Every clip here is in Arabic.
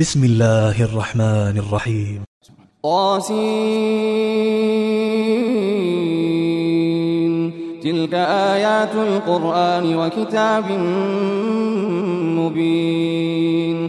بسم الله الرحمن الرحيم. طاسين. تلك آيات القرآن وكتاب مبين.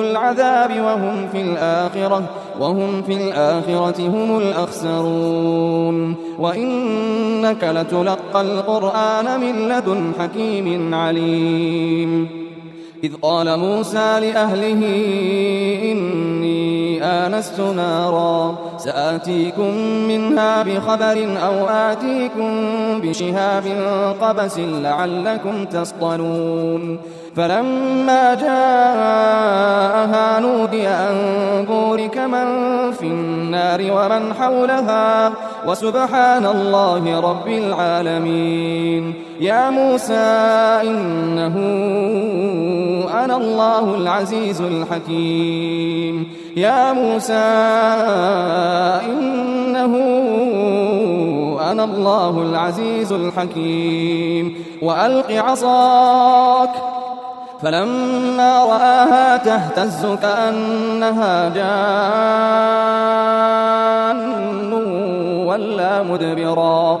العذاب وهم في الآخرة وهم في الآخرة هم الأخسرون. وإنك لتلقى القرآن من لدن حكيم عليم. إذ قال موسى لأهله إني آنست نارا سآتيكم منها بخبر أو آتيكم بشهاب قبس لعلكم تصطلون. فلما جاءها نودي أن بورك من في النار ومن حولها. وسبحان الله رب العالمين. يا موسى إنه أنا الله العزيز الحكيم. يا موسى إنه أنا الله العزيز الحكيم. وألق عصاك. فلما رآها تهتز كأنها جان ولا مدبرا.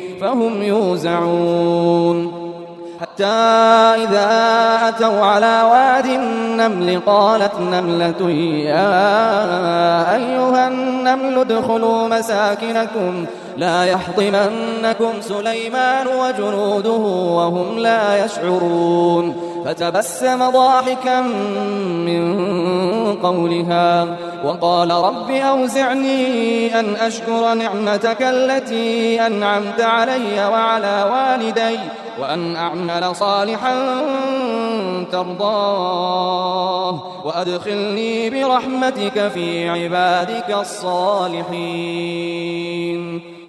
فهم يوزعون. حتى إذا أتوا على واد النمل قالت نملة يا أيها النمل ادخلوا مساكنكم لا يحطمنكم سليمان وجنوده وهم لا يشعرون. فتبسم ضاحكا من قولها وقال رب أوزعني أن أشكر نعمتك التي أنعمت علي وعلى والدي وأن أعمل صالحا ترضاه وأدخلني برحمتك في عبادك الصالحين.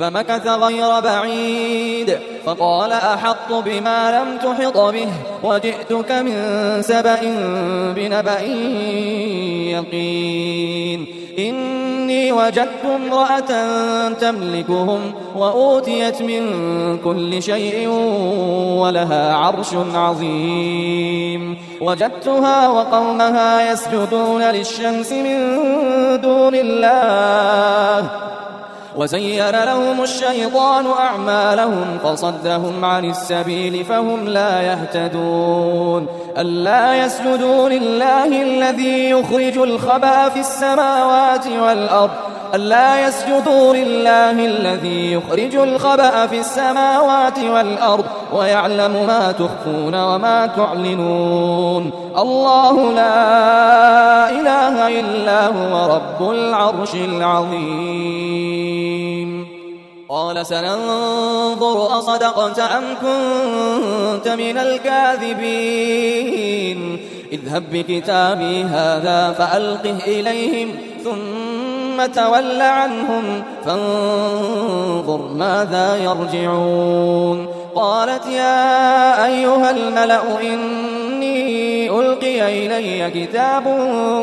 فمكث غير بعيد. فقال أحط بما لم تحط به وجئتك من سبأ بنبأ يقين. إني وجدت امرأة تملكهم وأوتيت من كل شيء ولها عرش عظيم. وجدتها وقومها يسجدون للشمس من دون الله. وزين لهم الشيطان أعمالهم فصدهم عن السبيل فهم لا يهتدون. ألا يسجدوا لله الذي يخرج الخبأ في السماوات والأرض. ألا يسجدوا لله الذي يخرج الخبأ في السماوات والأرض ويعلم ما تخفون وما تعلنون. الله لا إله إلا هو رب العرش العظيم. قال سننظر أصدقت أم كنت من الكاذبين. اذهب بكتابي هذا فألقه إليهم ثم تول عنهم فانظر ماذا يرجعون. قالت يا أيها الملأ إني ألقي إلي كتاب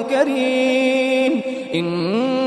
كريم.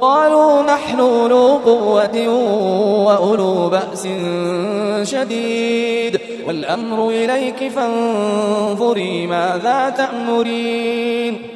قالوا نحن أولو قوة وأولو بأس شديد والأمر إليك فانظري ماذا تأمرين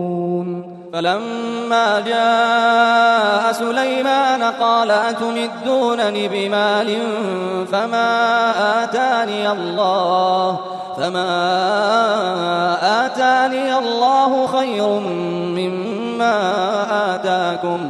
فلما جاء سليمان قال أتمدونني بمال فما آتاني الله؟ فما آتاني الله خير مما آتاكم.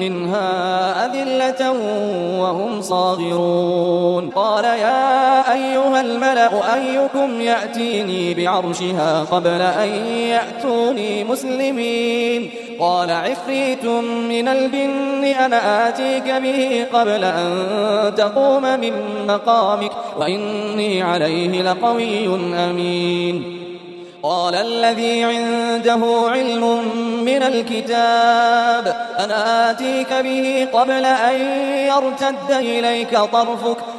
منها أذلة وهم صاغرون. قال يا أيها الملأ أيكم يأتيني بعرشها قبل أن يأتوني مسلمين؟ قال عفريت من الجن أنا آتيك به قبل أن تقوم من مقامك وإني عليه لقوي أمين. قال الذي عنده علم من الكتاب أنا آتيك به قبل أن يرتد إليك طرفك.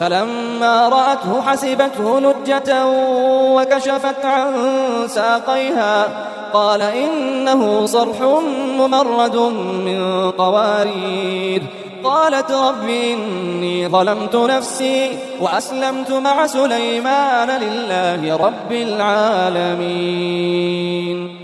فلما رأته حسبته لجة وكشفت عن ساقيها. قال إنه صرح ممرد من قوارير. قالت رب إني ظلمت نفسي وأسلمت مع سليمان لله رب العالمين.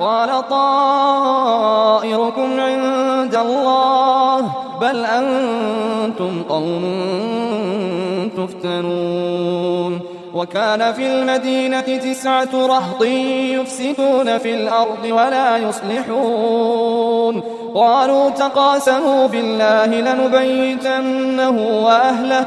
قال طائركم عند الله بل أنتم قوم تفتنون. وكان في المدينة تسعة رهط يفسدون في الأرض ولا يصلحون. قالوا تقاسموا بالله لنبيتنه وأهله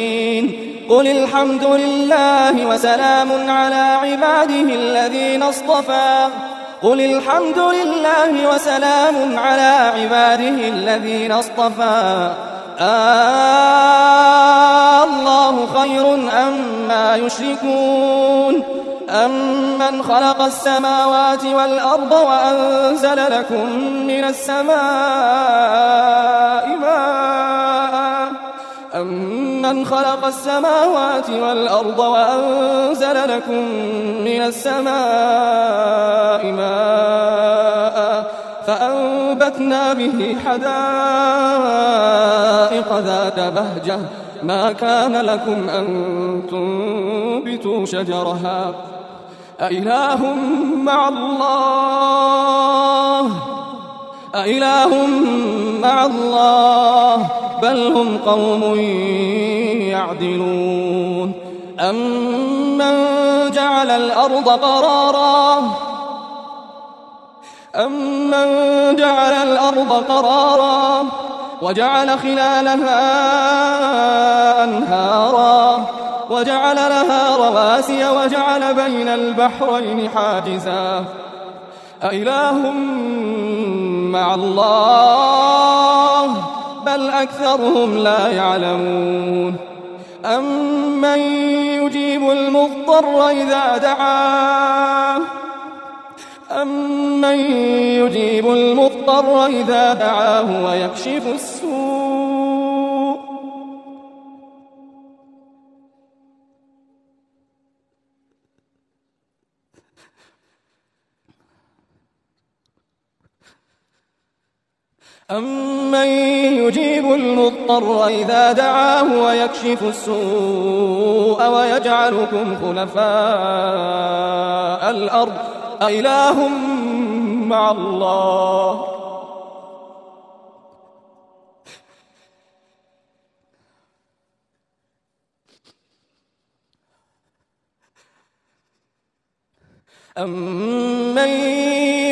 قل الحمد لله وسلام على عباده الذين اصطفى. قل الحمد لله وسلام على عباده الذين اصطفى. آه الله خير أما ما يشركون. أمن خلق السماوات والأرض وأنزل لكم من السماء ماء أمن خلق السماوات والأرض وأنزل لكم من السماء ماء فأنبتنا به حدائق ذات بهجة. ما كان لكم أن تنبتوا شجرها. أإله مع الله. أإله مع الله. بل هم قوم يعدلون أمن جعل الأرض قرارا أمن جعل الأرض قرارا وجعل خلالها أنهارا وجعل لها رواسي وجعل بين البحرين حاجزا أإله مع الله بل أكثرهم لا يعلمون. أمن يجيب المضطر إذا دعاه أمن يجيب المضطر إذا دعاه ويكشف السوء أمن يجيب المضطر إذا دعاه ويكشف السوء ويجعلكم خلفاء الأرض أإله مع الله أمن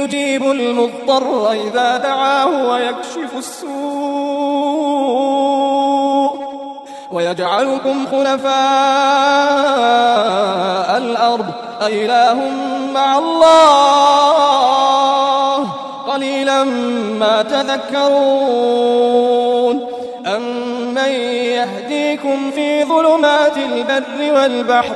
يجيب المضطر إذا دعاه ويكشف السوء ويجعلكم خلفاء الأرض أإله مع الله قليلا ما تذكرون أمن يهدي يهديكم في ظلمات البر والبحر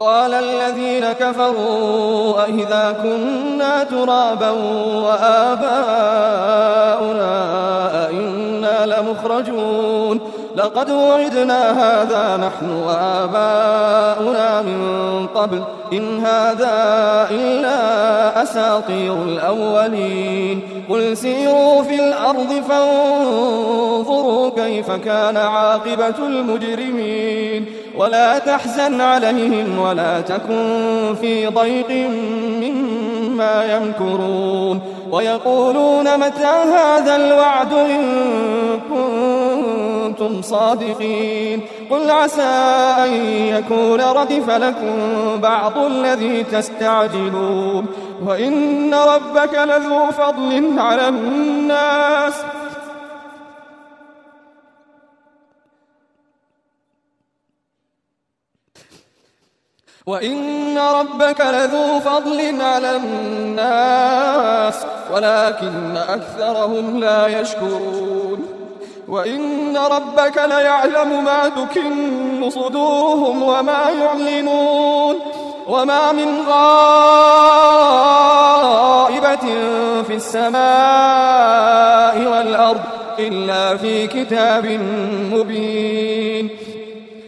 وقال الذين كفروا أئذا كنا ترابا وآباؤنا أئنا لمخرجون لقد وعدنا هذا نحن وآباؤنا من قبل إن هذا إلا أساطير الأولين قل سيروا في الأرض فانظروا كيف كان عاقبة المجرمين ولا تحزن عليهم ولا تكن في ضيق مما يمكرون ويقولون متى هذا الوعد إن كنتم صادقين قل عسى أن يكون ردف لكم بعض الذي تستعجلون وإن ربك لذو فضل على الناس وإن ربك لذو فضل على الناس ولكن أكثرهم لا يشكرون. وإن ربك ليعلم ما تكن صدورهم وما يعلنون. وما من غائبة في السماء والأرض إلا في كتاب مبين.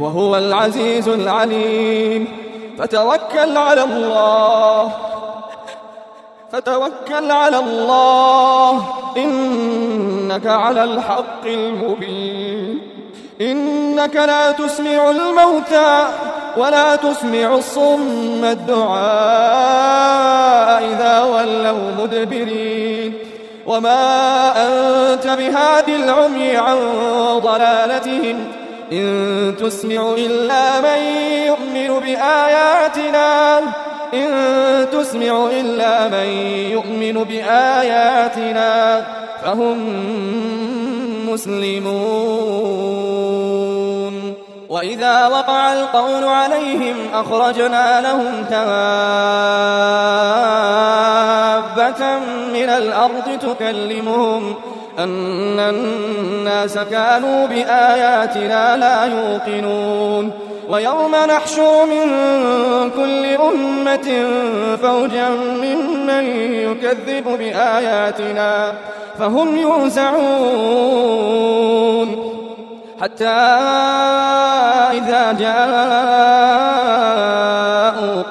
وهو العزيز العليم. فتوكل على الله. فتوكل على الله. إنك على الحق المبين. إنك لا تسمع الموتى ولا تسمع الصم الدعاء إذا ولوا مدبرين. وما أنت بهادي العمي عن ضلالتهم. إن تسمع إلا من يؤمن بآياتنا إن تسمع إلا من يؤمن بآياتنا فهم مسلمون. وإذا وقع القول عليهم أخرجنا لهم تابة من الأرض تكلمهم أن الناس كانوا بآياتنا لا يوقنون. ويوم نحشر من كل أمة فوجا ممن يكذب بآياتنا فهم يوزعون. حتى إذا جاءوا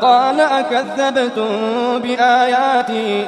قال أكذبتم بآياتي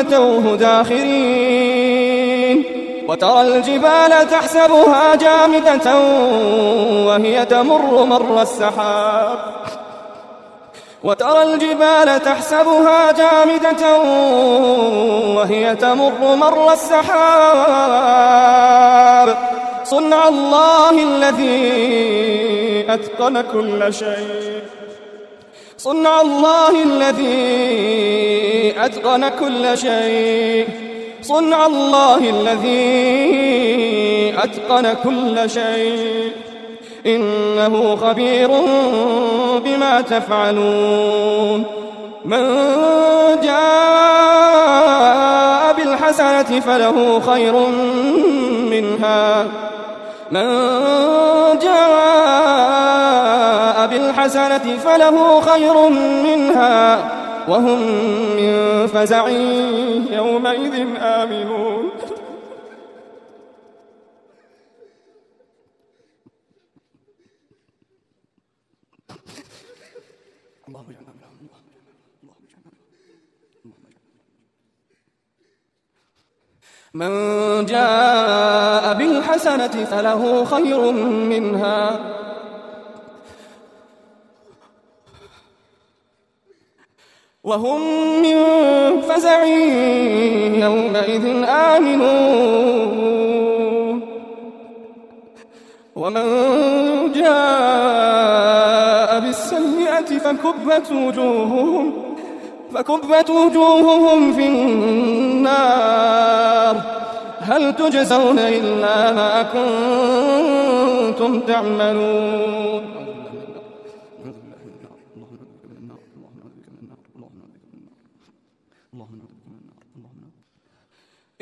أتوه داخرين. وترى الجبال تحسبها جامدة وهي تمر مر السحاب. وترى الجبال تحسبها جامدة وهي تمر مر السحاب. صنع الله الذي أتقن كل شيء. صنع الله الذي أتقن كل شيء. صنع الله الذي أتقن كل شيء. إنه خبير بما تفعلون. من جاء بالحسنة فله خير منها. من جاء بالحسنة فله خير منها وهم من فزع يومئذ آمنون. من جاء بالحسنة فله خير منها وهم من فزع يومئذ آمنون. ومن جاء بالسيئة فكبت وجوههم فكبت وجوههم في النار. هل تجزون إلا ما كنتم تعملون؟